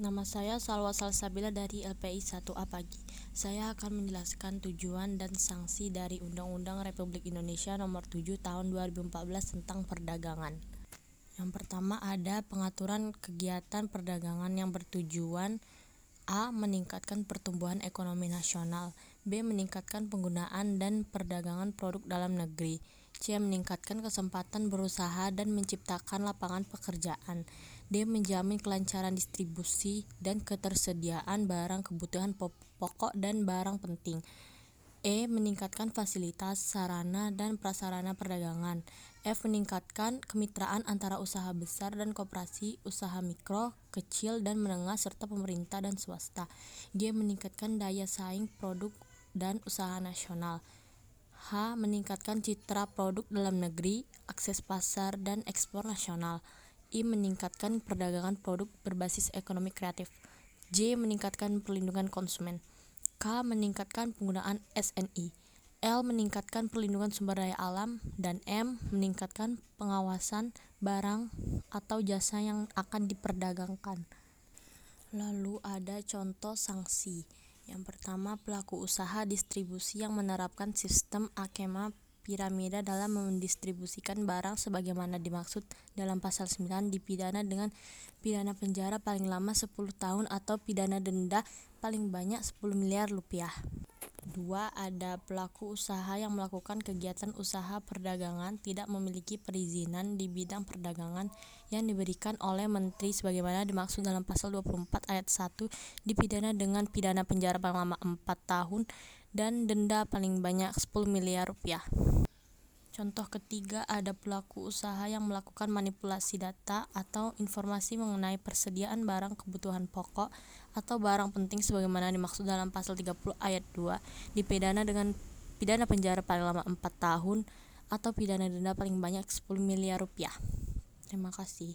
Nama saya Salwa Salsabila dari LPI 1A Pagi. Saya akan menjelaskan tujuan dan sanksi dari Undang-Undang Republik Indonesia Nomor 7 Tahun 2014 tentang Perdagangan. Yang pertama ada pengaturan kegiatan perdagangan yang bertujuan A. Meningkatkan pertumbuhan ekonomi nasional B. Meningkatkan penggunaan dan perdagangan produk dalam negeri C. Meningkatkan kesempatan berusaha dan menciptakan lapangan pekerjaan D. Menjamin kelancaran distribusi dan ketersediaan barang kebutuhan pokok dan barang penting E. Meningkatkan fasilitas, sarana, dan prasarana perdagangan F. Meningkatkan kemitraan antara usaha besar dan koperasi, usaha mikro, kecil, dan menengah, serta pemerintah dan swasta G. Meningkatkan daya saing produk dan usaha nasional H. Meningkatkan citra produk dalam negeri, akses pasar, dan ekspor nasional I. Meningkatkan perdagangan produk berbasis ekonomi kreatif J. Meningkatkan perlindungan konsumen K. Meningkatkan penggunaan SNI L. Meningkatkan perlindungan sumber daya alam dan M. Meningkatkan pengawasan barang atau jasa yang akan diperdagangkan Lalu ada contoh sanksi yang pertama, pelaku usaha distribusi yang menerapkan sistem skema piramida dalam mendistribusikan barang sebagaimana dimaksud dalam pasal 9 dipidana dengan pidana penjara paling lama 10 tahun atau pidana denda paling banyak 10 miliar rupiah. 2. Ada pelaku usaha yang melakukan kegiatan usaha perdagangan tidak memiliki perizinan di bidang perdagangan yang diberikan oleh Menteri sebagaimana dimaksud dalam pasal 24 ayat 1 dipidana dengan pidana penjara paling lama 4 tahun dan denda paling banyak 10 miliar rupiah. Contoh ketiga ada pelaku usaha yang melakukan manipulasi data atau informasi mengenai persediaan barang kebutuhan pokok atau barang penting sebagaimana dimaksud dalam pasal 30 ayat 2 dipidana dengan pidana penjara paling lama 4 tahun atau pidana denda paling banyak 10 miliar rupiah. Terima kasih.